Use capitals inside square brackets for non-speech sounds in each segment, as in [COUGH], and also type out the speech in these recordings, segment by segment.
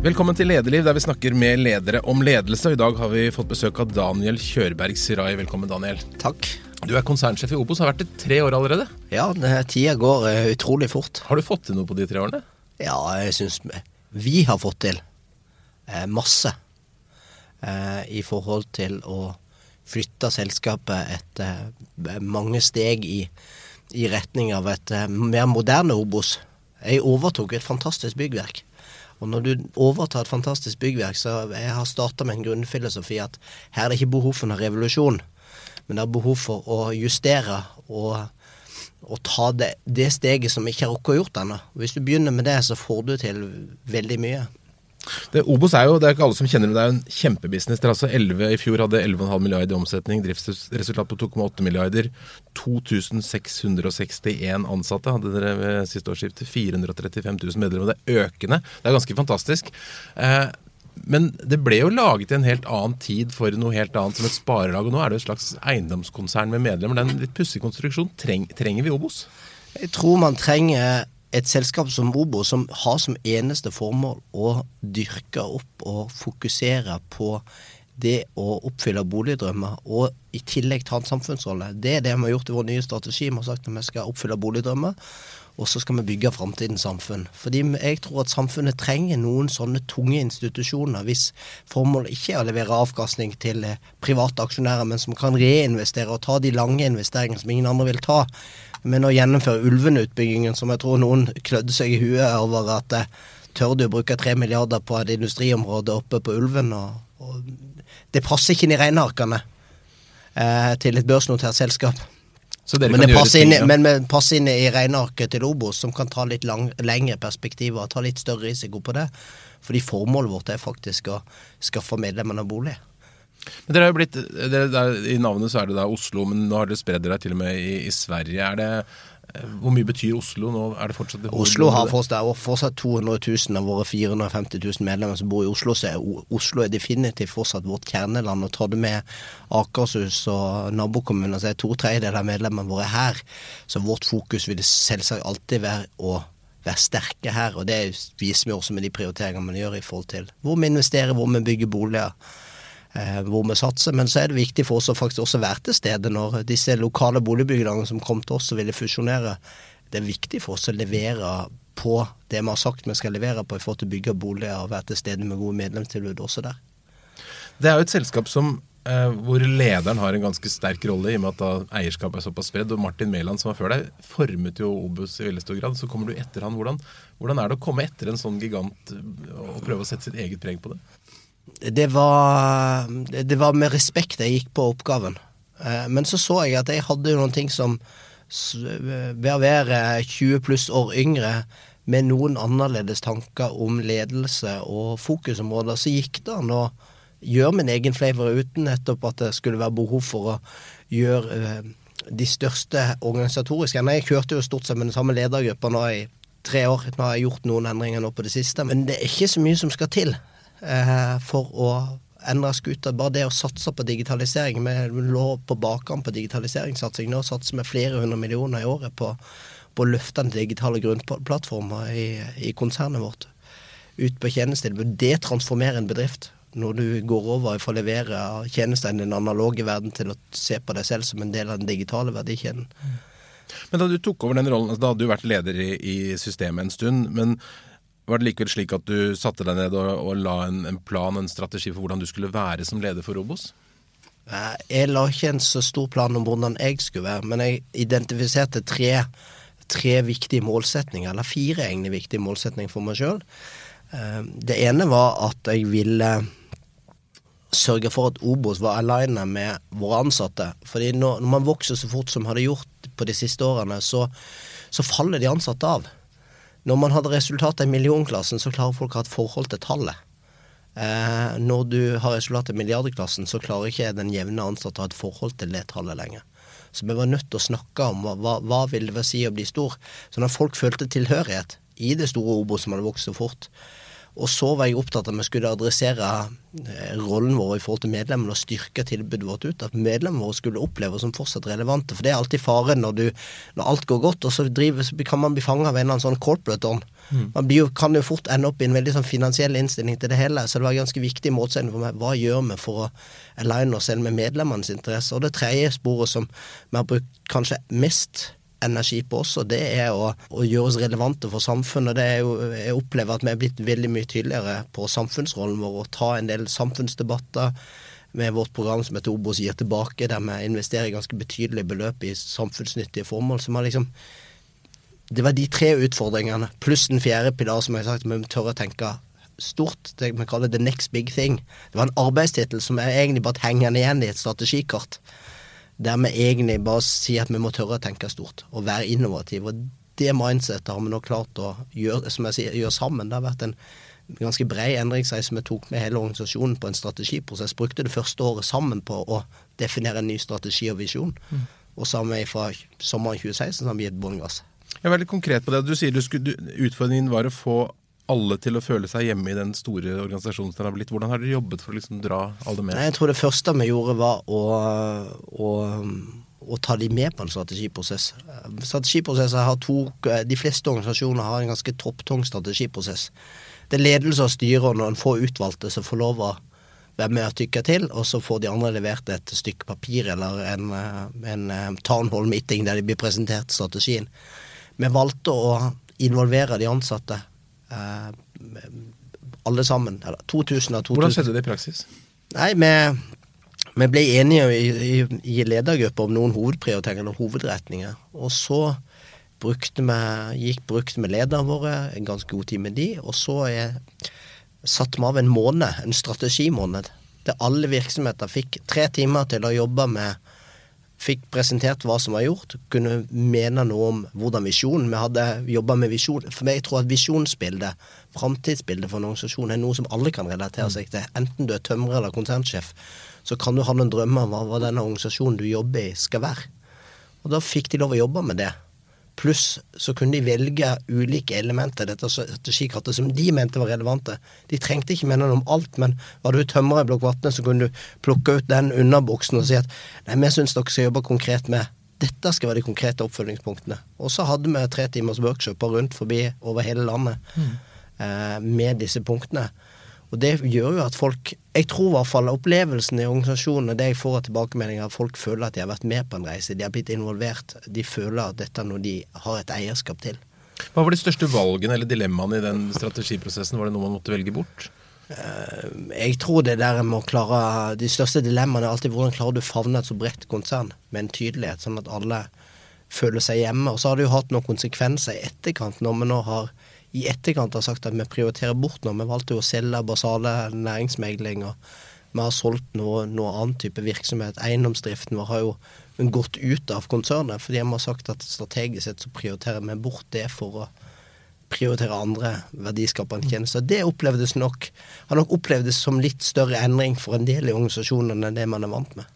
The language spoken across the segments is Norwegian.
Velkommen til Lederliv, der vi snakker med ledere om ledelse. I dag har vi fått besøk av Daniel Kjørberg Sirai. Velkommen, Daniel. Takk. Du er konsernsjef i Obos, har vært det tre år allerede. Ja, tida går uh, utrolig fort. Har du fått til noe på de tre årene? Ja, jeg syns vi har fått til uh, masse. Uh, I forhold til å flytte selskapet etter mange steg i, i retning av et mer moderne Obos. Jeg overtok et fantastisk byggverk. Og når du overtar et fantastisk byggverk, så jeg har starta med en grunnfilosofi at her er det ikke behov for noen revolusjon, men det er behov for å justere og, og ta det, det, steget som ikke har rukket å gjort ennå. Hvis du begynner med det, så får du til veldig mye. Det, Obos er jo det er ikke alle som kjenner det, det er jo en kjempebusiness. Dere altså 11, I fjor hadde 11,5 milliarder i omsetning, driftsresultat på 2,8 milliarder. 2661 ansatte hadde dere ved siste årsskifte. 435 000 medlemmer. Det er økende. Det er ganske fantastisk. Eh, men det ble jo laget i en helt annen tid for noe helt annet, som et sparelag. Og nå er det et slags eiendomskonsern med medlemmer. Det er en litt pussig konstruksjon. Treng, trenger vi Obos? Jeg tror man trenger et selskap som Obo, som har som eneste formål å dyrke opp og fokusere på det å oppfylle boligdrømmer, og i tillegg ta en samfunnsrolle. Det er det vi har gjort i vår nye strategi. Vi har sagt at vi skal oppfylle boligdrømmer, og så skal vi bygge framtidens samfunn. Fordi jeg tror at samfunnet trenger noen sånne tunge institusjoner, hvis formålet ikke er å levere avkastning til eh, private aksjonærer, men som kan reinvestere og ta de lange investeringene som ingen andre vil ta men å gjennomføre Ulven-utbyggingen, som jeg tror noen klødde seg i huet over at eh, tør du å bruke tre milliarder på et industriområde oppe på Ulven? Og, og det passer ikke inn i regnearkene eh, til et børsnotert selskap. men, det passer inn, men passer inn i regnearket til Obos, som kan ta litt lang, lengre perspektiver og ta litt større risiko på det. Fordi formålet vårt er faktisk å skaffe medlemmene bolig. Men dere har jo blitt, dere, I navnet så er det da Oslo, men nå har dere spredd dere til og med i, i Sverige. Er det, eh, hvor mye betyr Oslo nå? Er det fortsatt det Oslo har fortsatt, fortsatt 200 000 av våre 450 000 medlemmer som bor i Oslo. Så er Oslo er definitivt fortsatt vårt kjerneland. Og tar du med Akershus og nabokommuner, så er to tredjedeler av medlemmene våre her. Så vårt fokus vil selvsagt alltid være å være sterke her. Og det viser vi også med de prioriteringene man gjør i forhold til hvor vi investerer, hvor vi bygger boliger hvor vi satser. Men så er det viktig for oss å faktisk også være til stede når disse lokale boligbyggerne som kom til oss og ville fusjonere. Det er viktig for oss å levere på det vi har sagt vi skal levere på i forhold til å bygge boliger og være til stede med gode medlemstilbud også der. Det er jo et selskap som eh, hvor lederen har en ganske sterk rolle, i og med at da eierskapet er såpass spredd. Og Martin Mæland, som var før deg, formet jo Obus i veldig stor grad. Så kommer du etter han. Hvordan, hvordan er det å komme etter en sånn gigant og prøve å sette sitt eget preg på det? Det var, det var med respekt jeg gikk på oppgaven. Eh, men så så jeg at jeg hadde noen ting som Ved å være 20 pluss år yngre med noen annerledes tanker om ledelse og fokusområder, så gikk det an å gjøre min egen flavor uten nettopp at det skulle være behov for å gjøre eh, de største organisatoriske Jeg kjørte jo stort sett med den samme ledergruppa nå i tre år. Nå har jeg gjort noen endringer nå på det siste, men det er ikke så mye som skal til for å endre skuta. Bare det å satse på digitalisering. Vi lå på bakkant på digitaliseringssatsing. Nå satser vi flere hundre millioner i året på, på å løfte den digitale grunnplattformen i, i konsernet vårt. Ut på tjenestetilbud. Det transformerer en bedrift. Når du går over fra å levere tjenester i den analoge verden til å se på deg selv som en del av den digitale verdikjeden. Men da du tok over den rollen, altså, da hadde du vært leder i, i systemet en stund. men var det likevel slik at du satte deg ned og, og la en, en, plan, en strategi for hvordan du skulle være som leder for Robos? Jeg la ikke en så stor plan om hvordan jeg skulle være, men jeg identifiserte tre, tre viktige målsetninger, eller fire egentlig viktige målsetninger for meg sjøl. Eh, det ene var at jeg ville sørge for at Obos var aleine med våre ansatte. Fordi når, man vokser så fort som hadde gjort på de siste årene, så, så faller de ansatte av. Når man hadde resultater i millionklassen, så klarer folk å ha et forhold til tallet. Eh, når du har resultater i milliardklassen, så klarer ikke den jevne ansatte å ha et forhold til det tallet lenger. Så vi var nødt til å snakke om hva, hva vil det si å bli stor. Så når folk følte tilhørighet i det store Obo som hadde vokst så fort, Og så var jeg opptatt av at vi skulle adressere eh, rollen vår i forhold til medlemmene og styrke tilbudet vårt ut. At medlemmene våre skulle oppleve oss som fortsatt relevante. For det er alltid faren når, du, når alt går godt, og så, driver, så kan man bli fanga av en eller annen sånn corporate ånd. Mm. Man blir, kan jo fort ende opp i en veldig sånn finansiell innstilling til det hele. Så det var en ganske viktig målsetting for meg. Hva gjør vi for å aligne oss selv med medlemmenes interesse? Og det tredje sporet som vi har brukt kanskje mest energi på oss, og det er å, å gjøre oss relevante for samfunnet. Det er jo, jeg opplever at vi er blitt veldig mye tydeligere på samfunnsrollen vår og ta en del samfunnsdebatter med vårt program som heter Obos gir tilbake, der vi investerer ganske betydelige beløp i samfunnsnyttige formål. som har liksom Det var de tre utfordringene, pluss den fjerde pilar, som jeg har sagt, vi tør å tenke stort. Det vi kaller the next big thing. Det var en arbeidstittel som er egentlig bare henger igjen i et strategikart der vi egentlig bare sier at vi må tørre å tenke stort og være innovative. Og det mindsetet har vi nå klart å gjøre, som jeg sier, gjøre sammen. Det har vært en ganske bred endringsreise vi tok med hele organisasjonen på en strategiprosess. Brukte det første året sammen på å definere en ny strategi og visjon. Mm. Og så har vi fra sommeren 2016 har vi gitt bånn gass. Jeg er veldig konkret på det. Du sier du skulle, utfordringen var å få alle til å føle seg hjemme i den store organisasjonen som har blitt. Hvordan har dere jobbet for å liksom dra alle med? Jeg tror det første vi gjorde, var å, å, å ta de med på en strategiprosess. Strategiprosesser har to De fleste organisasjoner har en ganske topptung strategiprosess. Det er ledelse og styre og noen få utvalgte som får lov å være med og tykke til, og så får de andre levert et stykke papir eller en, en town hall meeting der de blir presentert strategien. Vi valgte å involvere de ansatte alle sammen. Eller 2000 av 2000. Hvordan skjedde det i praksis? Nei, vi, vi ble enige i, i, i ledergruppa om noen hovedprioriteringer, og hovedretninger. Og så brukte vi, gikk, brukte vi lederne våre en ganske god tid med de, og så er, satte vi av en måned, en strategimåned, der alle virksomheter fikk tre timer til å jobbe med fikk presentert hva som var gjort, kunne mene noe om hvordan visjonen Vi hadde jobba med visjon. For meg tror at visjonsbildet, framtidsbildet for en organisasjon, er noe som alle kan relatere seg til. Enten du er tømrer eller konsernsjef, så kan du ha noen drømmer om hva denne organisasjonen du jobber i, skal være. Og da fikk de lov å jobbe med det. Pluss så kunne de velge ulike elementer i dette strategikartet som de mente var relevante. De trengte ikke mene noe om alt, men var du tømrer i Blokk Vatne, så kunne du plukke ut den underboksen og si at nei, vi syns dere skal jobbe konkret med dette skal være de konkrete oppfølgingspunktene. Og så hadde vi tre timers workshoper rundt forbi over hele landet mm. eh, med disse punktene. Og det gjør jo at folk Jeg tror i hvert fall opplevelsen i organisasjonen det jeg får av tilbakemeldinger, at folk føler at de har vært med på en reise, de har blitt involvert. De føler at dette er noe de har et eierskap til. Hva var de største valgene eller dilemmaene i den strategiprosessen? Var det noe man måtte velge bort? Eh, jeg tror det der med å klare De største dilemmaene er alltid hvordan klarer du å favne et så bredt konsern med en tydelighet, sånn at alle føler seg hjemme. Og så har det jo hatt noen konsekvenser i etterkant, når vi nå har i etterkant har sagt at vi prioriterer bort noe. Vi valgte jo å selge basale næringsmegling, og vi har solgt noe, noe annen type virksomhet. Eiendomsdriften vår har jo gått ut av konsernet, fordi vi har sagt at strategisk sett så prioriterer vi bort det for å prioritere andre verdiskapende tjenester. Det opplevdes nok, har nok opplevdes som litt større endring for en del i organisasjonen enn det man er vant med.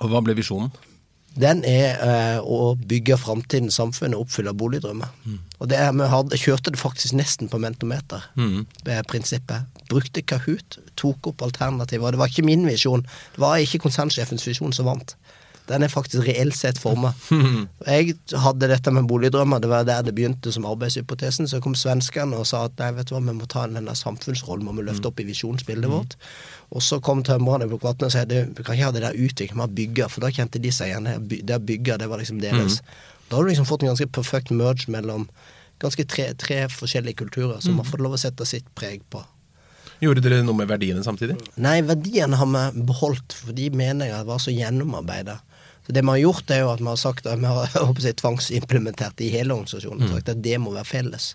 Og hva ble visjonen? Den er eh, å bygge framtidens samfunn og oppfylle boligdrømmer. Mm. Og det er, vi hadde, kjørte det faktisk nesten på mentometer, mm. prinsippet. Brukte Kahoot, tok opp alternativer. Det var ikke min visjon. Det var ikke konsernsjefens visjon som vant. Den er faktisk reelt sett forma. Jeg hadde dette med boligdrømmer, det var der det begynte som arbeidshypotesen. Så kom svenskene og sa at nei, vet du hva, vi må ta denne samfunnsrollen, må vi løfte opp i visjonsbildet vårt. Og så kom tømrerne på Kvatne og sa vi kan ikke ha det der utvikling, vi har bygger, for da kjente de seg igjen. Det å bygge, det var liksom deres. Mm. Da har du liksom fått en ganske perfekt merge mellom ganske tre, tre forskjellige kulturer som har fått lov å sette sitt preg på. Gjorde dere noe med verdiene samtidig? Nei, verdiene har vi beholdt, for de mener jeg var så gjennomarbeida. Det vi har gjort, er jo at vi har sagt at vi har [LAUGHS] jeg, tvangsimplementert i hele organisasjonen. Mm. sagt at det må være felles.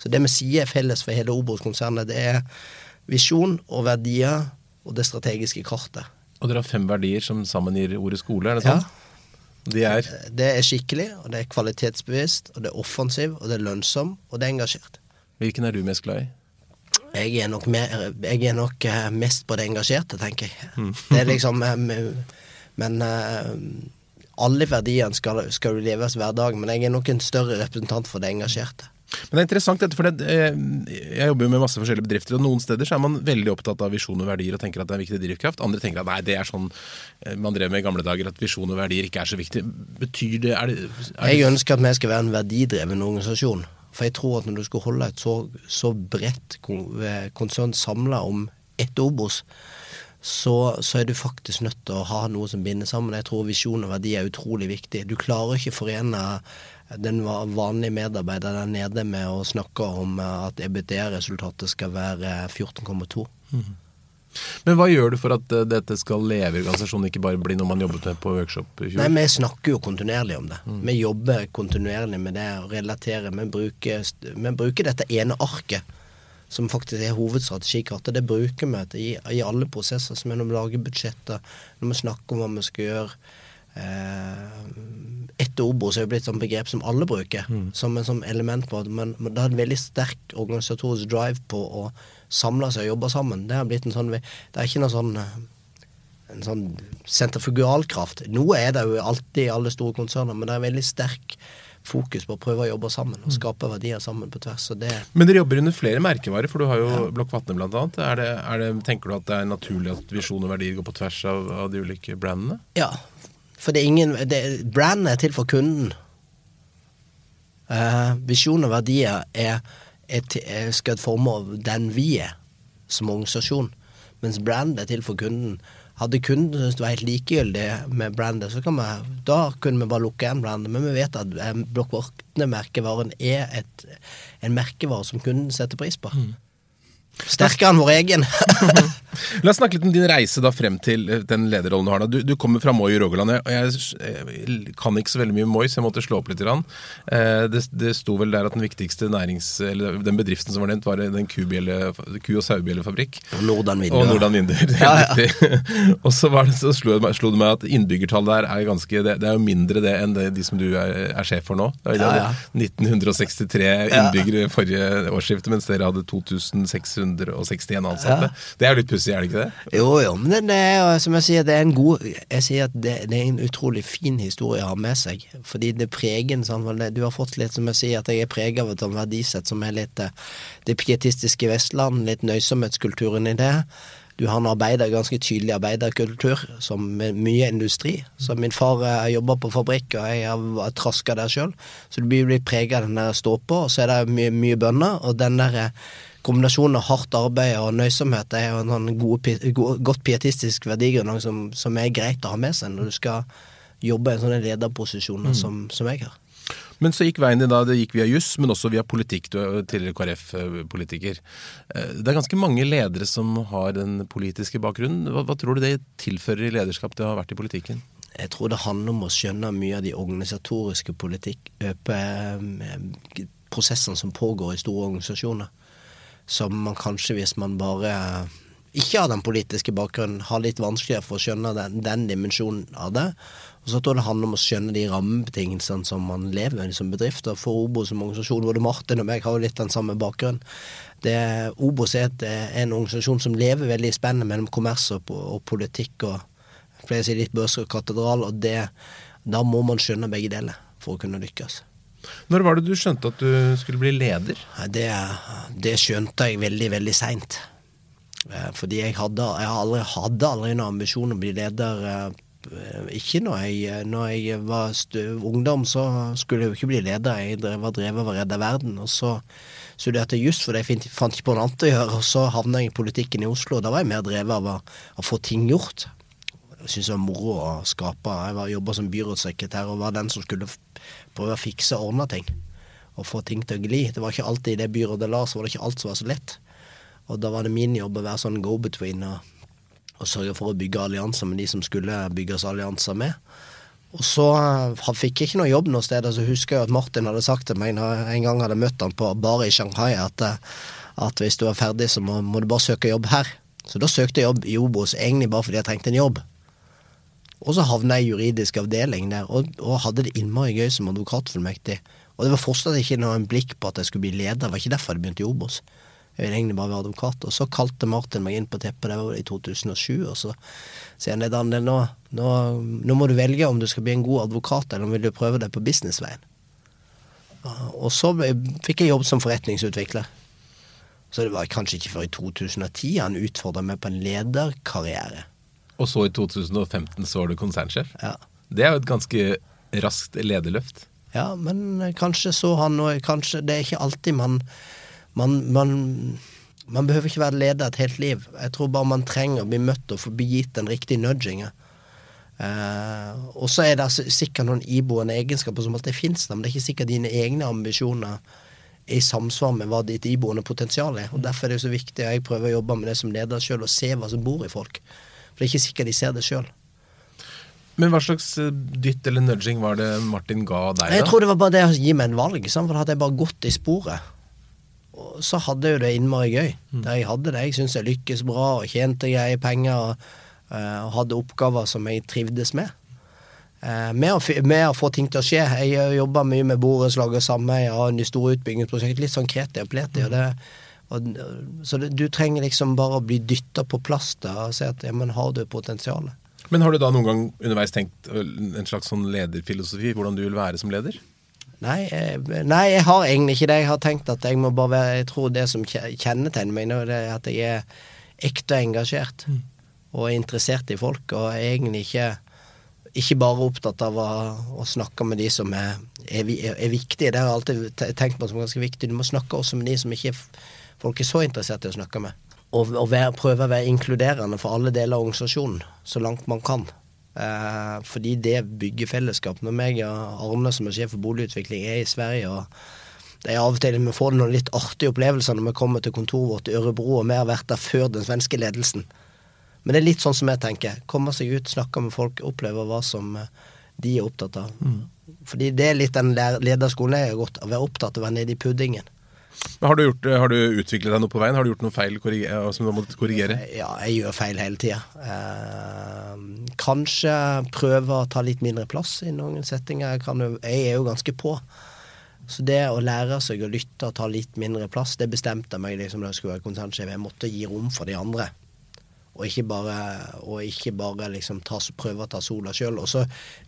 Så det vi sier er felles for hele Obos-konsernet, det er visjon og verdier og det strategiske kartet. Og dere har fem verdier som sammen gir ordet skole, er det sånn? Ja. De er? Det er skikkelig, og det er kvalitetsbevisst, og det er offensiv, og det er lønnsom, og det er engasjert. Hvilken er du mest glad i? Jeg er nok, mer, jeg er nok eh, mest på det engasjerte, tenker jeg. Mm. Det er liksom eh, Men uh, alle verdiene skal, skal leves hver dag, men jeg er nok en større representant for det engasjerte. Men det er interessant dette, for det, eh, jeg jobber jo med masse forskjellige bedrifter, og noen steder så er man veldig opptatt av visjon og verdier og tenker at det er en viktig drivkraft. Andre tenker at nei, det er sånn eh, man drev med i gamle dager, at visjon og verdier ikke er så viktig. Betyr det Er det, er det Jeg ønsker at vi skal være en verdidreven organisasjon. For jeg tror at når du skal holde et så, så bredt eh, konsern samla om ett Obos, så, så er du faktisk nødt til å ha noe som binder sammen. Jeg tror visjon og verdi er utrolig viktig. Du klarer ikke forene den vanlige medarbeider der nede med å snakke om at EBTA-resultatet skal være 14,2. Men hva gjør du for at eh, dette skal leve i organisasjonen, ikke bare bli noe man jobbet med på workshop? Nei, vi snakker jo kontinuerlig om det. Vi jobber kontinuerlig med det og relaterer. Vi bruker, vi bruker dette ene arket, som faktisk er hovedstrategikartet. Det bruker vi i, i alle prosesser, som er når vi lager budsjetter, når vi snakker om hva vi skal gjøre. Eh, etter Obos er jo blitt et begrep som alle bruker, som en sånn element på det. Men, men det er en veldig sterk organisatorisk drive på å samle seg og jobbe sammen. Det har blitt en sånn Det er ikke noe sånn eh, en sånn sentrifugalkraft. Noe er det jo alltid i alle store konserner, men det er veldig sterk fokus på å prøve å jobbe sammen og skape verdier sammen på tvers. Men dere jobber under flere merkevarer, for du har jo Blokk Vatne. Er er det, tenker du at det er naturlig at visjon og verdier går på tvers av, av de ulike brandene? ja, for det er ingen det, Brandene er til for kunden. Eh, visjon og verdier er, er, er skal forme den vi er som organisasjon, mens brand er til for kunden. Hadde kunden syntes det var helt likegyldig med brandet, så vi, da kunne vi bare lukke igjen brandet. Men vi vet at eh, Blokk Vatne-merkevaren er et, en merkevare som kunden setter pris på. Sterkere enn vår egen. [LAUGHS] La oss snakke litt om din reise da frem til eh, den lederrollen du har. Du, du kommer fra Moi i Rogaland. og Jeg, jeg kan ikke så veldig mye om Moi, så jeg måtte slå opp litt. grann. Eh, Det, det sto vel der at den viktigste nærings... Eller den bedriften som var nevnt, var den ku- og sauebjellefabrikk. Og Nordan Og vinduer. Nordan Vinduer. [LAUGHS] er Ja, ja. [LAUGHS] og så, var det, så slo, det meg, slo det meg at innbyggertallet der er ganske Det, det er jo mindre det enn det, de som du er, er sjef for nå. Ja, ja. 1963 innbyggere forrige årsskifte, mens dere hadde 2661 ansatte. Det er jo litt pussig, er det ikke det? Jo, jo, men det, er som jeg sier, det er en god Jeg sier at det, det er en utrolig fin historie å ha med seg. Fordi det preger en sånn Du har fått litt, som jeg sier, at jeg er preget av et sånt verdisett som er litt eh, det pietistiske Vestland, litt nøysomhetskulturen i det. Du har en arbeider, ganske tydelig arbeiderkultur, som mye industri. Så min far jobber jobba på fabrikk, og jeg har traska der sjøl. Så du blir prega av den der stå på, og så er det mye, mye bønner. Og den der eh, kombinasjonen av hardt arbeid og nøysomhet er jo en sånn gode, godt pietistisk verdigrunnlag som, som er greit å ha med seg når du skal jobbe i en sånn lederposisjon som, som jeg har. Men så gikk veien din da, det gikk via juss, men også via politikk. Du er tidligere KrF-politiker. Eh, Det er ganske mange ledere som har den politiske bakgrunnen. Hva, hva tror du det tilfører i lederskap det har vært i politikken? Jeg tror det handler om å skjønne mye av de organisatoriske politikk, eh, prosessene som pågår i store organisasjoner. Som man kanskje, hvis man bare ikke har den politiske bakgrunnen, har litt vanskeligere for å skjønne den, den dimensjonen av det. Og så tror jeg det handler om å skjønne de rammebetingelsene som man lever med som bedrift. Og for Obos som organisasjon, både Martin og meg har jo litt den samme bakgrunnen. Det, Obos er, en organisasjon som lever veldig i spennet mellom kommers og, og politikk. og flere sier litt børs og katedral, og det, da må man skjønne begge deler for å kunne lykkes. Når var det du skjønte at du skulle bli leder? Det, det skjønte jeg veldig, veldig seint. Fordi jeg hadde, jeg aldri, hadde aldri noen ambisjon å bli leder. eh, Ikke når jeg, når jeg var stø, ungdom, så skulle jeg jo ikke bli leder. Jeg drev, var drevet av å redde verden. Og så studerte jeg juss fordi jeg fant ikke på noe annet å gjøre. Og så havna jeg i politikken i Oslo. Da var jeg mer drevet av å, å få ting gjort. Jeg syntes det var moro å skape. Jeg jobba som byrådssekretær og var den som skulle prøve å fikse og ordne ting. Og få ting til å gli. Det var ikke alltid i det byrådet la, så var det ikke alt som var så lett. Og da var det min jobb å være sånn go-between og, og sørge for å bygge allianser med de som skulle bygges allianser med. Og så han fikk jeg ikke noe jobb noe sted. Så husker jeg at Martin hadde sagt til meg en gang hadde møtt han på bare i Shanghai, at, eh, at hvis du er ferdig, så må, må du bare søke jobb her. Så da søkte jeg jobb i Obos, egentlig bare fordi jeg trengte en jobb. Og så havna jeg i juridisk avdeling der, og, og hadde det innmari gøy som advokatfullmektig. Og det var fortsatt ikke noe blikk på at jeg skulle bli leder, det var ikke derfor jeg begynte i Obos. Jeg ville egentlig bare være advokat. Og så kalte Martin meg inn på teppet, det var i 2007, og så sier han Daniel, nå, nå, nå må du velge om du skal bli en god advokat, eller om vil du prøve deg på businessveien. Og så fikk jeg jobb som forretningsutvikler. Så det var kanskje ikke før i 2010 han utfordra meg på en lederkarriere. Og så i 2015 så var du konsernsjef? Ja. Det er jo et ganske raskt lederløft. Ja, men kanskje så han og kanskje Det er ikke alltid man man, man man behøver ikke være leder et helt liv. Jeg tror bare man trenger å bli møtt og få gitt den riktige nudgingen. Eh, og så er det sikkert noen iboende egenskaper som alltid fins der, men det er ikke sikkert dine egne ambisjoner er i samsvar med hva ditt iboende potensial er. Og Derfor er det så viktig og jeg prøver å jobbe med det som leder sjøl, og se hva som bor i folk. For det er ikke sikkert de ser det sjøl. Men hva slags eh, dytt eller nudging var det Martin ga deg? da? Jeg tror det var bare det å gi meg en valg. For hadde jeg bare gått i sporet. Så hadde jeg jo det innmari gøy. Der jeg hadde det. Jeg syntes jeg lykkes bra og tjente greie penger. Og, uh, og hadde oppgaver som jeg trivdes med. Uh, med, å, med, å, få ting til å skje. Jeg jobber mye med borettslag og har en stor utbyggingsprosjekt. Litt sånn kreti og pleti. Og det, og, så det, du trenger liksom bare å bli dytta på plass der og si at ja, men har du potensialet. Men har du da noen gang underveis tenkt en slags sånn lederfilosofi, hvordan du vil være som leder? Nei, nei, jeg har egentlig ikke det. Jeg har tenkt at jeg må bare være Jeg tror det som kjennetegner meg nå, det er at jeg er ekte engasjert. Mm. Og er interessert i folk, og er egentlig ikke ikke bare opptatt av å, å snakke med de som er, er, er, viktige. Det har jeg alltid tenkt på som ganske viktig. Du må snakke også med de som ikke folk er så interessert i å snakke med. Og, og være, prøve å være inkluderende for alle deler av organisasjonen, så langt man kan. Eh, fordi det bygger fellesskap. Når meg og Arne som er sjef for boligutvikling er i Sverige og det er av og til vi får noen litt artige opplevelser når vi kommer til kontoret vårt i Ørebro, og vi har vært der før den svenske ledelsen. Men det er litt sånn som jeg tenker. Komme seg ut, snakke med folk, oppleve hva som eh, de er opptatt av. Mm. Fordi det er litt den lederskolen jeg har gått, å være opptatt av å være nede i puddingen. Har du, gjort, har du, utviklet deg noe på veien? Har du gjort noe feil som du har måttet korrigere? Ja, jeg gjør feil hele tida. Eh, kanskje prøve å ta litt mindre plass i noen settinger. Jeg, jo, jeg, er jo ganske på. Så det å lære seg å lytte og ta litt mindre plass, det bestemte meg liksom da jeg skulle være konsernsjef. Jeg måtte gi rom for de andre. Og ikke bare, og ikke bare liksom ta, prøve å ta sola sjøl.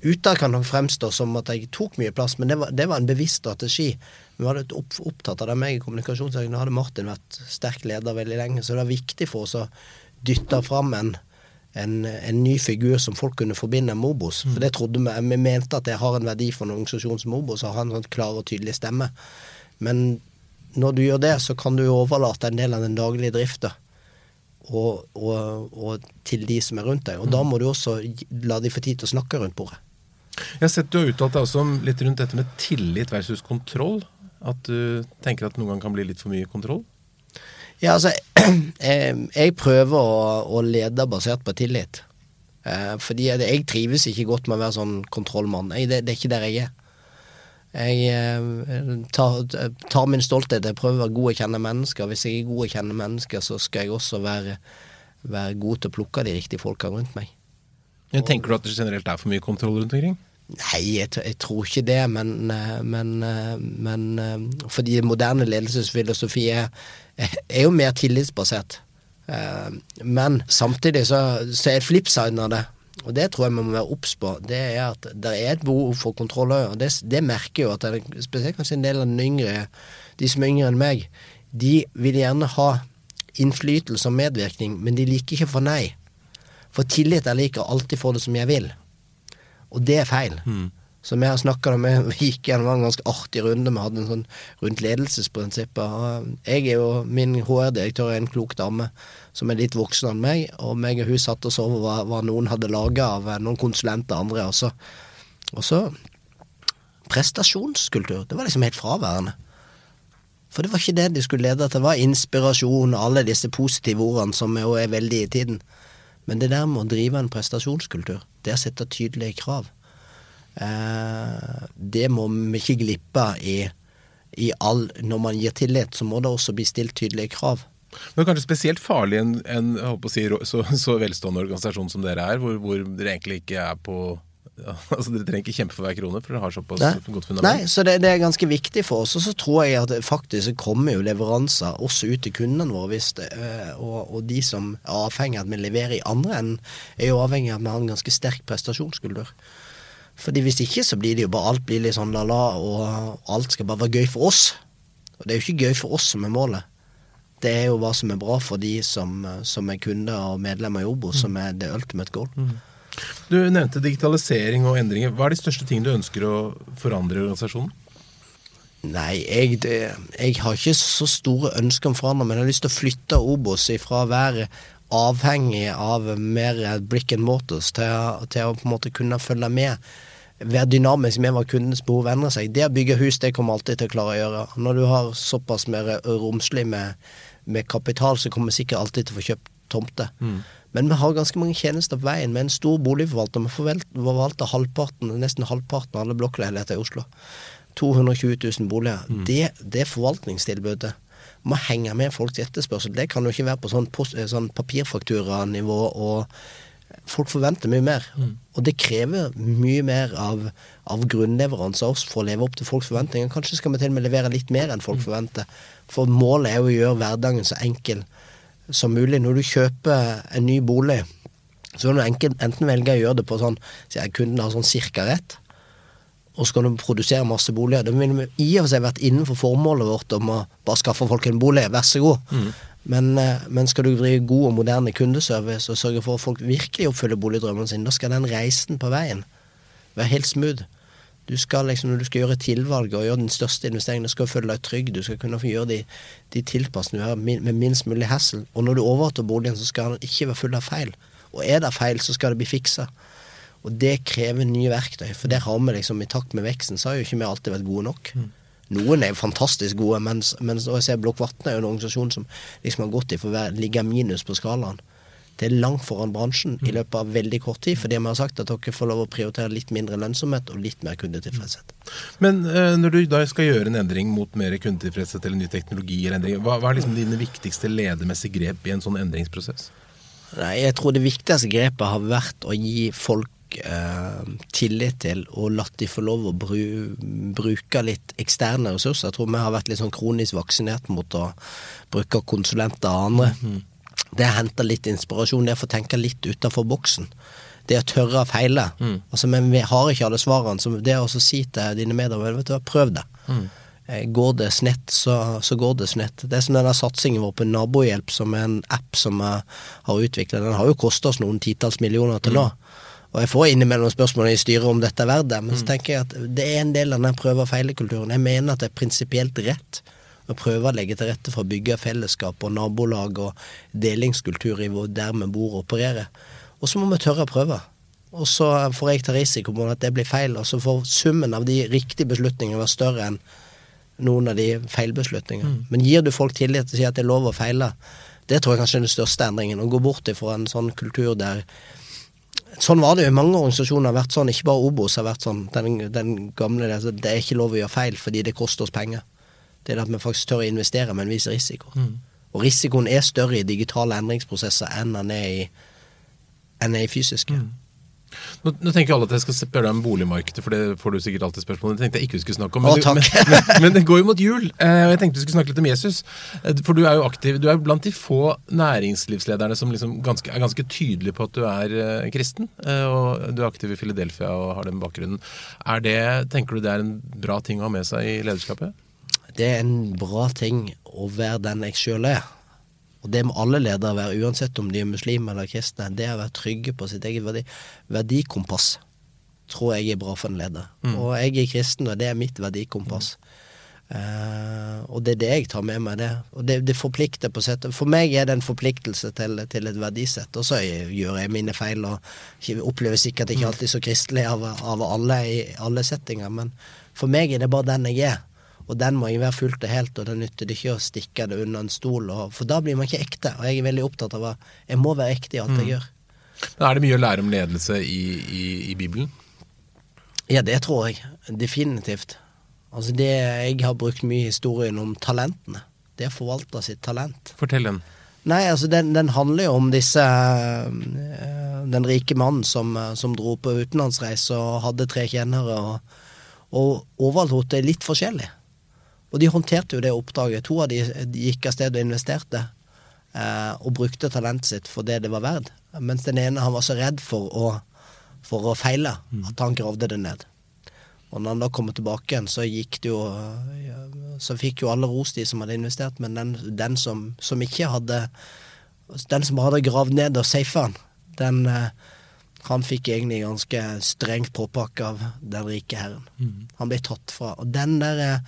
Utad kan det fremstå som at jeg tok mye plass, men det var, det var en bevisst strategi. Vi var litt opptatt av det meg i kommunikasjonssaken. Nå hadde Martin vært sterk leder veldig lenge, så det var viktig for oss å dytte fram en, en, en ny figur som folk kunne forbinde med Obos. For det trodde vi. Vi mente at det har en verdi for en organisasjon som Obos å ha en sånn klar og tydelig stemme. Men når du gjør det, så kan du overlate en del av den daglige drifta. Og, og, og, til de som er rundt deg. Og da må du også la de få tid til å snakke rundt bordet. Jeg har sett du har uttalt deg også litt rundt dette med tillit versus kontroll. At du tenker at noen gang kan bli litt for mye kontroll? Ja, altså [CLEARS THROAT] Jeg prøver å, å lede basert på tillit. Eh, fordi jeg, jeg, trives ikke godt med å være sånn kontrollmann. Jeg, det, det, er ikke der jeg er. Jeg eh, tar, tar, min stolthet. Jeg prøver å være god å kjenne mennesker. Hvis jeg er god å kjenne mennesker, så skal jeg også være, være god til å plukke de riktige folka rundt meg. Men Tenker du at det generelt er for mye kontroll rundt omkring? Nei, jeg, jeg, tror ikke det, men, eh, men, eh, men fordi moderne ledelsesfilosofi er, er, jo mer tillitsbasert. Men samtidig så, så er flipsiden av det, og det tror jeg vi må være obs på, det er at det er et behov for kontroll òg. Og det, det, merker jo at det, spesielt kanskje en del av den yngre, de som er yngre enn meg, de vil gjerne ha innflytelse og medvirkning, men de liker ikke få nei. For tillit er lik å alltid få det som jeg vil. Og det er feil. Mm. Så vi har snakka om Vi gikk gjennom en ganske artig runde. Vi hadde en sånn rundt ledelsesprinsipper. Jeg er jo Min HR-direktør er en klok dame som er litt voksen enn meg, og meg og hun satt og så hva, hva noen hadde laga av eh, noen konsulenter og andre. Også. og så prestasjonskultur. Det var liksom helt fraværende. For det var ikke det de skulle lede til. Det var inspirasjon og alle disse positive ordene som jo er veldig i tiden. Men det der med å drive en prestasjonskultur, det å sette tydelige krav, det må vi ikke glippe i, i all Når man gir tillit, så må det også bli stilt tydelige krav. Men kanskje spesielt farlig en, en si, så, så, velstående organisasjon som dere er, hvor, hvor dere egentlig ikke er på ja, [LAUGHS] altså Dere trenger ikke kjempe for hver krone, for dere har såpass Nei. godt fundament. Nei, så det, det, er ganske viktig for oss. Og så tror jeg at faktisk kommer jo leveranser også ut til kundene våre. Hvis det, øh, og, og, de som er avhengig av at vi leverer i andre enden, er jo avhengig av at vi har en ganske sterk prestasjonskultur. Fordi hvis ikke så blir det jo bare alt blir litt sånn la-la, og alt skal bare være gøy for oss. Og det er jo ikke gøy for oss som er målet. Det er jo hva som er bra for de som, som er kunder og medlemmer i Obos, som er det ultimate goal. Du nevnte digitalisering og endringer. Hva er de største tingene du ønsker å forandre i organisasjonen? Nei, jeg, det, jeg har ikke så store ønsker om forandring, men jeg har lyst til å flytte Obos ifra å være avhengig av mer brick and mortars til, til å på en måte kunne følge med. Være dynamisk med hva kundens behov endrer seg. Det å bygge hus det kommer alltid til å klare å gjøre. Når du har såpass mer romslig med, med kapital, så kommer vi sikkert alltid til å få kjøpt tomter. Mm. Men vi har ganske mange tjenester på veien. Med en stor boligforvalter. Vi forvalter halvparten, nesten halvparten av alle blokkleiligheter i Oslo. 220 000 boliger. Mm. Det, det forvaltningstilbudet må henge med folks etterspørsel. Det kan jo ikke være på sånn, eh, sånn papirfakturanivå, og folk forventer mye mer. Mm. Og det krever mye mer av, av grunnleveranser også for å leve opp til folks forventninger. Kanskje skal vi til og med levere litt mer enn folk mm. forventer. For målet er jo å gjøre hverdagen så enkel som mulig. Når du kjøper en ny bolig, så kan du enten velge å gjøre det på sånn så kunden har sånn cirka rett og så kan du produsere masse boliger. Da ville i og for seg vært innenfor formålet vårt om å bare skaffe folk en bolig, vær så god. Mm. Men, eh, men, skal du drive god og moderne kundeservice og sørge for at folk virkelig oppfyller boligdrømmene sine, da skal den reisen på veien være helt smooth. Du skal liksom, Når du skal gjøre tilvalget og gjøre den største investeringen, du skal føle deg trygg, du skal kunne få gjøre de, de har med minst mulig hassle. Og når du overtar boligen, så skal den ikke være full av feil. Og er det feil, så skal det bli fiksa. Og det krever nye verktøy, for der har vi liksom i takt med veksten, så har jo ikke vi alltid vært gode nok. Mm. Noen er fantastisk gode, mens, mens jeg ser Blokk Vatn er jo en organisasjon som liksom har gått i for å ligge minus på skalaen. Det er langt foran bransjen i mm. løpet av veldig kort tid, fordi vi har sagt at dere får lov å prioritere litt mindre lønnsomhet og litt mer kundetilfredshet. Men uh, når du da skal gjøre en endring mot mer kundetilfredshet eller ny teknologi, hva, hva er liksom dine viktigste ledermessige grep i en sånn endringsprosess? Nei, Jeg tror det viktigste grepet har vært å gi folk eh, tillit til og latt de få lov å bru, bruke litt eksterne ressurser. Jeg tror vi har vært litt sånn kronisk vaksinert mot å bruke konsulenter og andre. Mm. Det er henta litt inspirasjon, det er å få tenke litt utafor boksen. Det å tørre å feile. Mm. Altså, men vi har ikke alle svarene. Så det å si til dine medarbeidere, vet du hva, prøv det. Mm. Eh, går det snett, så, så, går det snett. Det er som denne satsingen vår på Nabohjelp, som er en app som vi har utvikla. Den har jo kosta oss noen titalls millioner til nå. Mm. Og jeg får innimellom spørsmål i styret om dette er verdt det, men så mm. tenker jeg at det er en del av den prøve- og feilekulturen. Jeg mener at det er prinsipielt rett å prøve å legge til rette for å bygge fellesskap og nabolag og delingskultur i hvor der vi bor og opererer. Og så må vi tørre å prøve. Og så får jeg ta risiko på at det blir feil, og så får summen av de riktige beslutningene være større enn noen av de feilbeslutningene. Mm. Men gir du folk tillit til å si at det er lov å feile, det tror jeg kanskje er den største endringen. Å gå bort ifra en sånn kultur der Sånn var det jo mange organisasjoner. har vært sånn, Ikke bare Obos har vært sånn. Den, den gamle det, det er ikke lov å gjøre feil fordi det koster oss penger. Det er at vi faktisk tør å investere med en viss risiko. Mm. Og risikoen er større i digitale endringsprosesser enn den er i, enn er i fysiske. Mm. Nå, nå, tenker alle at jeg skal spørre deg om boligmarkedet, for det får du sikkert alltid spørsmål om. Det tenkte jeg ikke vi skulle snakke om. Men, Å, du, men, men, det går jo mot jul, eh, og jeg tenkte vi skulle snakke litt om Jesus. Eh, for du er jo aktiv, du er blant de få næringslivslederne som liksom ganske, er ganske tydelige på at du er uh, kristen. Og du er aktiv i Philadelphia og har den bakgrunnen. Er det, Tenker du det er en bra ting å ha med seg i lederskapet? Det er en bra ting å være den jeg sjøl er. Og det må alle ledere være, uansett om de er muslimer eller kristne. Det å være trygge på sitt eget verdi, verdikompass tror jeg er bra for en leder. Mm. Og jeg er kristen, og det er mitt verdikompass. Mm. Uh, og det er det jeg tar med meg. det Og det, det forplikter på sett For meg er det en forpliktelse til, til et verdisett. Og så gjør jeg mine feil og opplever sikkert ikke mm. alltid så kristelig av, av alle i alle settinger. Men for meg er det bare den jeg er. Og den må jeg være fullt og helt, og det nytter det ikke å stikke det under en stol. Og, for da blir man ikke ekte. Og jeg er veldig opptatt av at jeg må være ekte i alt jeg mm. gjør. Men Er det mye å lære om ledelse i, i, i Bibelen? Ja, det tror jeg. Definitivt. Altså det, Jeg har brukt mye historien om talentene. Det å forvalte sitt talent. Fortell den. Nei, altså den, den handler jo om disse øh, Den rike mannen som, som dro på utenlandsreise og hadde tre tjenere, og, og overlot det litt forskjellig. Og de håndterte jo det oppdraget. To av de, gikk av sted og investerte. Eh, og brukte talentet sitt for det det var verdt. Mens den ene han var så redd for å for å feile at han gravde det ned. Og når han da kommer tilbake igjen, så gikk det jo Så fikk jo alle ros, de som hadde investert, men den, den som, som ikke hadde Den som hadde gravd ned og safa han, den eh, han fikk egentlig ganske strengt påpakke av den rike herren. Han ble tatt fra. Og den der, eh,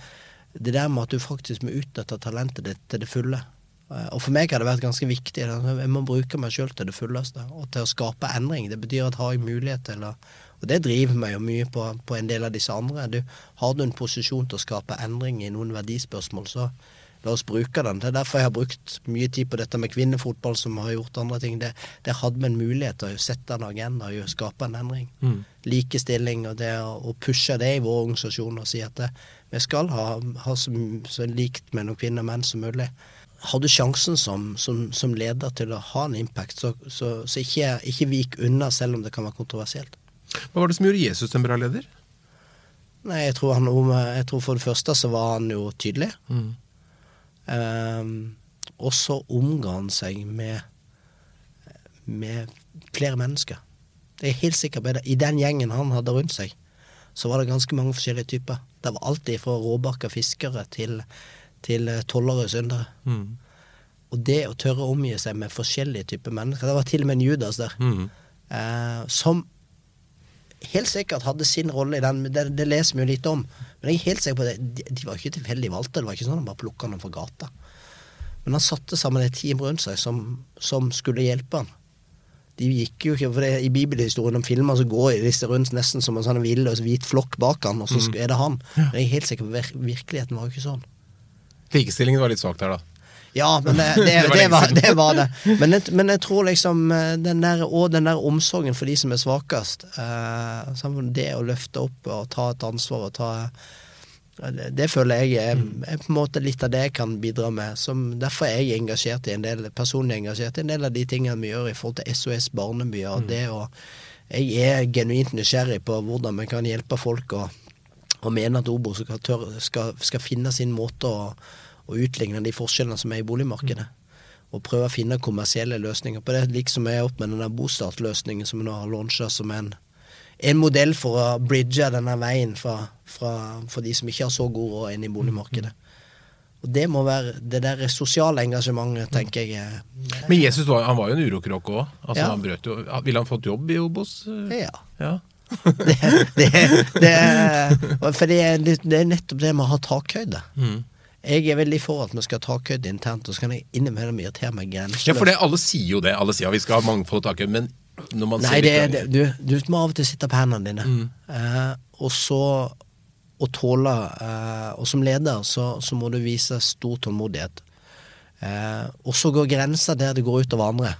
det der med at du faktisk må utnytte talentet ditt til det fulle. Eh, Og for meg har det vært ganske viktig. Jeg må bruke meg sjøl til det fulleste. Og til å skape endring. Det betyr at har jeg mulighet til å Og det driver meg jo mye på, på en del av disse andre. Du, har du en posisjon til å skape endring i noen verdispørsmål, så la oss bruke den. Det er derfor jeg har brukt mye tid på dette med kvinnefotball, som har gjort andre ting. Det, det hadde vi en mulighet til å sette en agenda og skape en endring. Likestilling og det å, pushe det i vår organisasjon og si at det, vi skal ha, ha så, så likt mellom kvinner og menn som mulig. Har du sjansen som, som, som leder til å ha en impact, så, så, så ikke, ikke vik unna selv om det kan være kontroversielt. Hva var det som gjorde Jesus til en bra leder? Nei, jeg tror, han, jeg tror for det første så var han jo tydelig. Um, og så omga han seg med, med flere mennesker. Det er helt sikker på det. I den gjengen han hadde rundt seg, så var det ganske mange forskjellige typer. Det var alltid fra råbarka fiskere til, til eh, tollere syndere. Og det å tørre å omgi seg med forskjellige typer mennesker Det var til og med en Judas der. Eh, som helt sikkert hadde sin rolle i den. Det, det leser vi jo litt om. Men jeg er helt sikker på det. De, de var ikke tilfeldig valgte. Det var ikke sånn han bare plukka noen fra gata. Men han satte sammen et team rundt seg som, som skulle hjelpe han. De gikk jo ikke, for det, I bibelhistorien om filmer så går disse rundt nesten som en sånn villøs hvit flokk bak han, og så er det han. Men jeg er helt sikker på vir virkeligheten var jo ikke sånn. Likestillingen var litt svak her, da. Ja, men det, det, [LAUGHS] Det var det, var, det var det. Men jeg, men jeg tror liksom eh, den der, Og den der omsorgen for de som er svakest. Eh, det å løfte opp og ta et ansvar og ta det, føler jeg er, er på en måte litt av det jeg kan bidra med. Som, derfor er jeg engasjert i en del, personlig engasjert i en del av de tingene vi gjør i forhold til SOS Barnebyer. Mm. det å Jeg er genuint nysgjerrig på hvordan vi kan hjelpe folk og, og mener at Obo skal, skal, skal finne sin måte å, å utligne de forskjellene som er i boligmarkedet. Og prøve å finne kommersielle løsninger på det, liksom jeg er opp med den der Bostartløsningen som vi nå har launcha som en, en modell for å bridge denne veien fra, fra, for de som ikke har så god råd inn i boligmarkedet. Og det må være det der sosiale engasjementet, tenker jeg. Men Jesus var, han var jo en urokråke òg. Altså, Ja. han jo, ville han fått jobb i Obos? Ja. Ja. [LAUGHS] Det, det, det, for det, er- nettopp det med å ha takhøyde. Jeg er veldig for at vi skal ha takhøyde internt, og så kan jeg innimellom irritere meg grenseløst. ja, for det, alle sier jo det. Alle sier at vi skal ha mangfold og takhøyde, men når man Nei, ser litt- det, det, du, du må av og til sitte på hendene dine. Eh, og så å tåle eh, Og som leder så, så må du vise stor tålmodighet. Eh, og så går grensa der det går utover andre.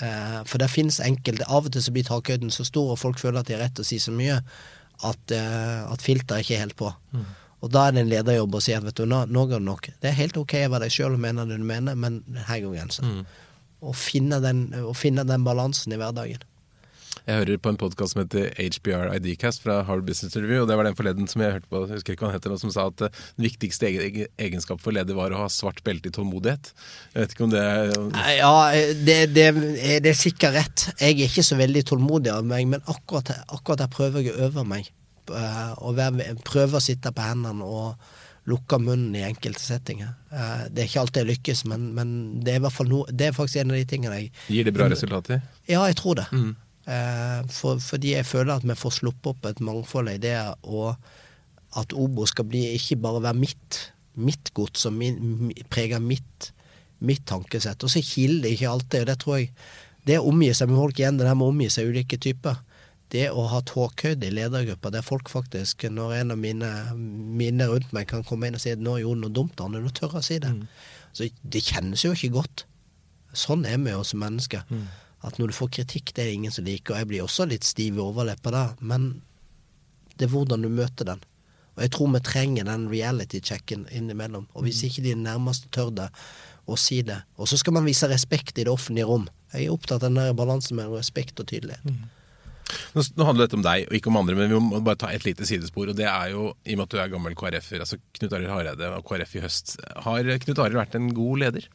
Eh, for det finnes enkelte Av og til så blir takhøyden så stor, og folk føler at de har rett til å si så mye at, uh, at filteret ikke er helt på. Og da er det en lederjobb å si at vet du, nå, nå går det nok. Det er helt ok å være deg sjøl og mene det du mener, men her går grensa. Å finne finne den balansen i hverdagen. Jeg hører på en podkast som heter HBR IDcast fra Harvard Business Review, og det var den forleden som jeg hørte på, jeg husker ikke hva han heter, som sa at eh, den viktigste egen- egenskap for leder var å ha svart belte i tålmodighet. Jeg vet ikke om det er Ja, det, det, det er sikkert rett. Jeg er ikke så veldig tålmodig av meg, men akkurat, akkurat der prøver jeg å øve meg. Eh, Og være, prøve å sitte på hendene og lukke munnen i enkelte settinger. Eh, Det er ikke alltid jeg lykkes, men, men det, er no, det er faktisk en av de tingene jeg Gir det bra resultater? Ja, jeg tror det. Mm. for, fordi jeg føler at vi får sluppet opp et mangfold av ideer, og at Obo skal bli ikke bare være mitt, mitt gods som min, preger mitt, mitt tankesett. Og så kiler det ikke alltid, og det tror jeg Det å omgi seg med folk igjen, det der med å omgi seg ulike typer. Det å ha tåkhøyde i ledergruppa, der folk faktisk, når en av mine, mine rundt meg kan komme inn og si at 'nå gjorde noe dumt', Arne, nå tør jeg å si det. Så det kjennes jo ikke godt. Sånn er vi jo som mennesker. At når du får kritikk, det er ingen som liker. Og jeg blir også litt stiv i overleppa da, men det er hvordan du møter den. Og jeg tror vi trenger den reality-checken innimellom. Og hvis ikke de nærmeste tør det, å si det. Og så skal man vise respekt i det offentlige rom. Jeg er opptatt av den der balansen mellom respekt og tydelighet. Nå, nå handler dette om deg, og ikke om andre, men vi må bare ta et lite sidespor. Og det er jo, i og med at du er gammel KrF-er, altså Knut Arild Hareide og KrF i høst. Har Knut Arild vært en god leder?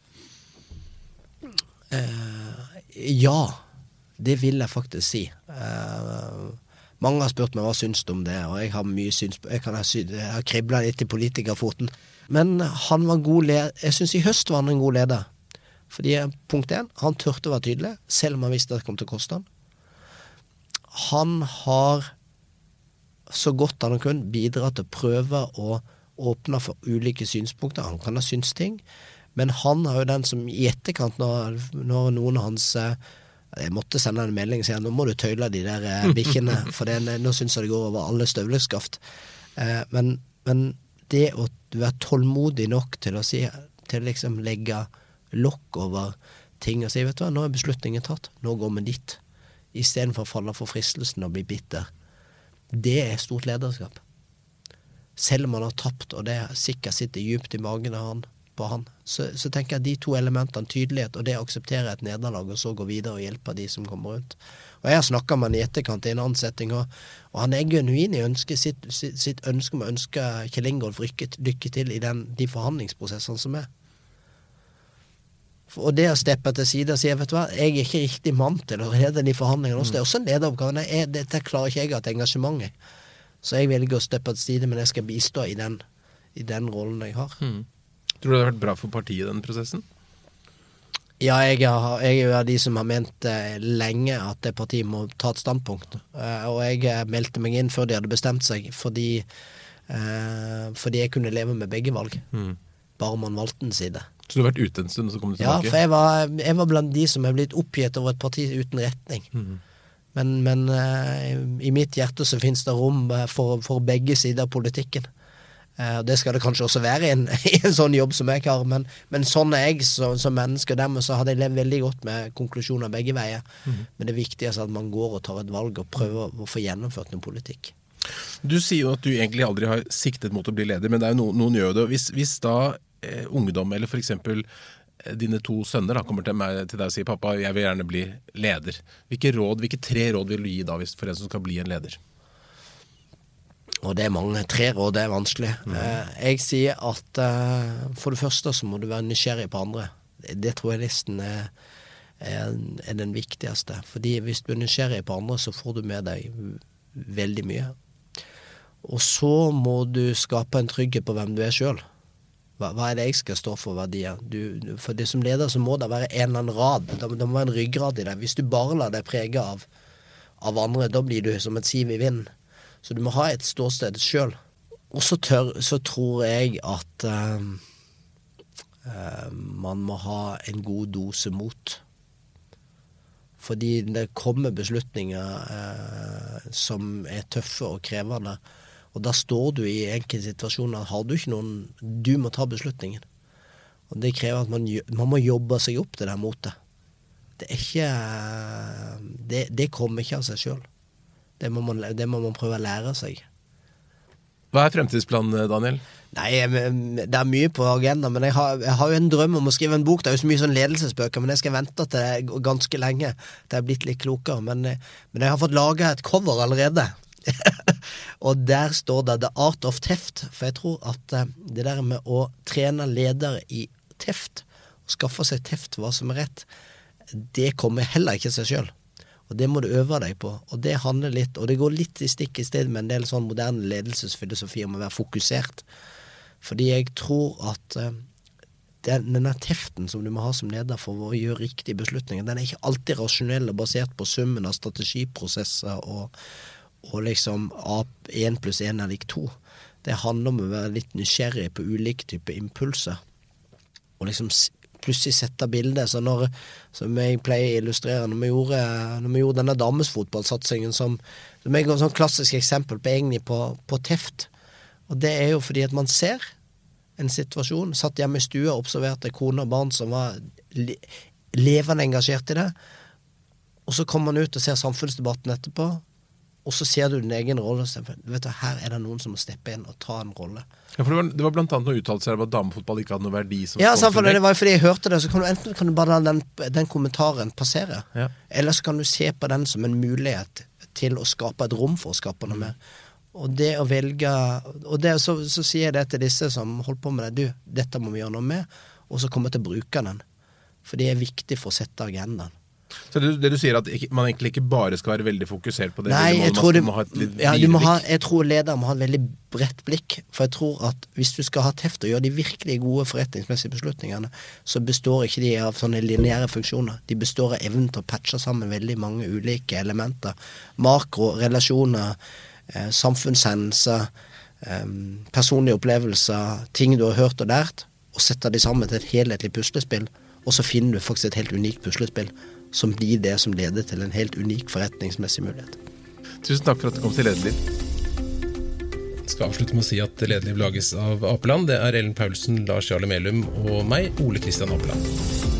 Uh, ja. Det vil jeg faktisk si. Uh, mange har spurt meg hva syns du om det, og jeg har mye syns Jeg, kan jeg har kribla litt i politikerfoten. Men han var god leder. Jeg syns i høst var han en god leder. Fordi punkt én, han turte å være tydelig, selv om han visste at det kom til å koste han. Han har så godt han har kunnet bidratt til å prøve å åpne for ulike synspunkter. Han kan ha syns ting, men han er jo den som i etterkant, når, når noen av hans eh, Jeg måtte sende en melding og si at nå må du tøyle de der eh, bikkjene, [LAUGHS] for det, nå syns jeg det går over alle støvleskaft. Eh, men, men det å være tålmodig nok til å si Til liksom legge lokk over ting og si vet du hva, nå er beslutningen tatt, nå går vi dit. Istedenfor å falle for fristelsen og bli bitter. Det er stort lederskap. Selv om han har tapt, og det sikkert sitter djupt i magen av han, på han, så, så tenker jeg at de to elementene, tydelighet og det å akseptere et nederlag, og så gå videre og hjelpe de som kommer rundt. Og Jeg har snakka med han i etterkant i en annen setting, og, og han er genuin i ønsket, sitt, sitt, sitt ønske om å ønske Kjell Ingolf lykke til i den, de forhandlingsprosessene som er. Og det å steppe til side og si vet du hva, jeg er ikke riktig mann til å lede de forhandlingene. også. Det er også en lederoppgave. Jeg- Dette klarer ikke jeg å ha et engasjement i. Så jeg velger å steppe til side, men jeg skal bistå i den, i den rollen jeg har. Tror du det har vært bra for partiet, den prosessen? Ja, jeg, har, jeg er jo av de som har ment eh, lenge at det partiet må ta et standpunkt. Eh, og jeg eh, meldte meg inn før de hadde bestemt seg, fordi, eh, fordi jeg kunne leve med begge valg. Bare man valgte en side. Så du har vært ute en stund, og så kom du tilbake? Ja, for jeg var, jeg var blant de som er blitt oppgitt over et parti uten retning. Men, men uh, i mitt hjerte så finnes det rom eh, for, for begge sider av politikken. Uh, det skal det kanskje også være i en, [LAUGHS] i en sånn jobb som jeg har, men, men sånn er jeg så, som menneske. og Dermed så hadde jeg levd veldig godt med konklusjoner begge veier. Men det viktigste er at man går og tar et valg og prøver å få gjennomført noe politikk. Du sier jo at du egentlig aldri har siktet mot å bli leder, men det er jo noen, noen gjør det. Hvis, hvis da ungdom, eller f.eks. Eh, dine to sønner, da, kommer til, meg, til deg og sier 'pappa, jeg vil gjerne bli leder', hvilke råd, hvilke tre råd vil du gi da hvis, for en som skal bli en leder? Og det er mange. Tre råd det er vanskelig. Eh, jeg sier at eh, for det første så må du være nysgjerrig på andre. Det, det tror jeg nesten er, er, er den viktigste. Fordi hvis du er nysgjerrig på andre, så får du med deg veldig mye. Og så må du skape en trygghet på hvem du er sjøl. Hva, hva er det jeg skal stå for verdier? Du, for det som leder så må det være en eller annen rad. Det, det må være en ryggrad i deg. Hvis du bare lar deg prege av, av andre, da blir du som et siv i vinden. Så du må ha et ståsted sjøl. Og så, tør, så tror jeg at eh, eh, man må ha en god dose mot. Fordi det kommer beslutninger eh, som er tøffe og krevende. Og da står du i enkelte situasjoner har du ikke noen Du må ta beslutningen. Og det krever at man, man må jobbe seg opp til det motet. Det er ikke Det, det kommer ikke av seg sjøl. Det, det må man prøve å lære seg. Hva er fremtidsplanen, Daniel? Nei, det er mye på agendaen, men jeg har, jeg har jo en drøm om å skrive en bok. Det er jo så mye sånn ledelsesbøker, men jeg skal vente til det ganske lenge. Til jeg er blitt litt klokere. Men, men jeg har fått laga et cover allerede. [LAUGHS] og der står det 'The Art of Teft'. For jeg tror at eh, det der med å trene ledere i teft, og skaffe seg teft hva som er rett, det kommer heller ikke seg sjøl. Og det må du øve deg på. Og det handler litt, og det går litt i stikk i sted med en del sånn moderne ledelsesfilosofi om å være fokusert. Fordi jeg tror at eh, den, denne teften som du må ha som leder for å gjøre riktige beslutninger, den er ikke alltid rasjonell og basert på summen av strategiprosesser og, og liksom én pluss én er lik to. Det handler om å være litt nysgjerrig på ulike typer impulser. Og liksom plutselig sette bildet. Så når, som jeg pleier å illustrere, når vi gjorde, når vi gjorde denne damesfotballsatsingen som, som er et sånn klassisk eksempel på egentlig på, på teft. Og det er jo fordi at man ser en situasjon. Satt hjemme i stua og observerte kone og barn som var le levende engasjert i det. Og så kommer man ut og ser samfunnsdebatten etterpå, og så ser du din egen rolle. vet du, Her er det noen som må steppe inn og ta en rolle. Ja, for det var, det var blant annet noen uttalelser om at damefotball ikke hadde noen verdi som Ja, sant, for det var fordi jeg hørte det, så kan du enten kan du bare la den, den kommentaren passere, Ja. eller så kan du se på den som en mulighet til å skape et rom for å skape noe mer. Og det å velge Og det, så, så sier jeg det til disse som holder på med det, du, dette må vi gjøre noe med, og så kommer jeg til å bruke den. For det er viktig for å sette agendaen. Så det, det du sier at man egentlig ikke bare skal være veldig fokusert på det Nei, jeg tror, ha ja, du ha, jeg tror lederen må ha et veldig bredt blikk. For jeg tror at hvis du skal ha teft og gjøre de virkelig gode forretningsmessige beslutningene, så består ikke de av sånne lineære funksjoner. De består av evnen til å patche sammen veldig mange ulike elementer. Makro, relasjoner, eh, samfunnshendelser, eh, personlige opplevelser, ting du har hørt og lært, og sette de sammen til et helhetlig puslespill. Og så finner du faktisk et helt unikt puslespill som blir det som leder til en helt unik forretningsmessig mulighet. Tusen takk for at du kom til Lederliv. skal avslutte med å si at Lederliv lages av Apeland. Det er Ellen Paulsen, Lars Jarle Melum og meg, Ole Kristian Apeland.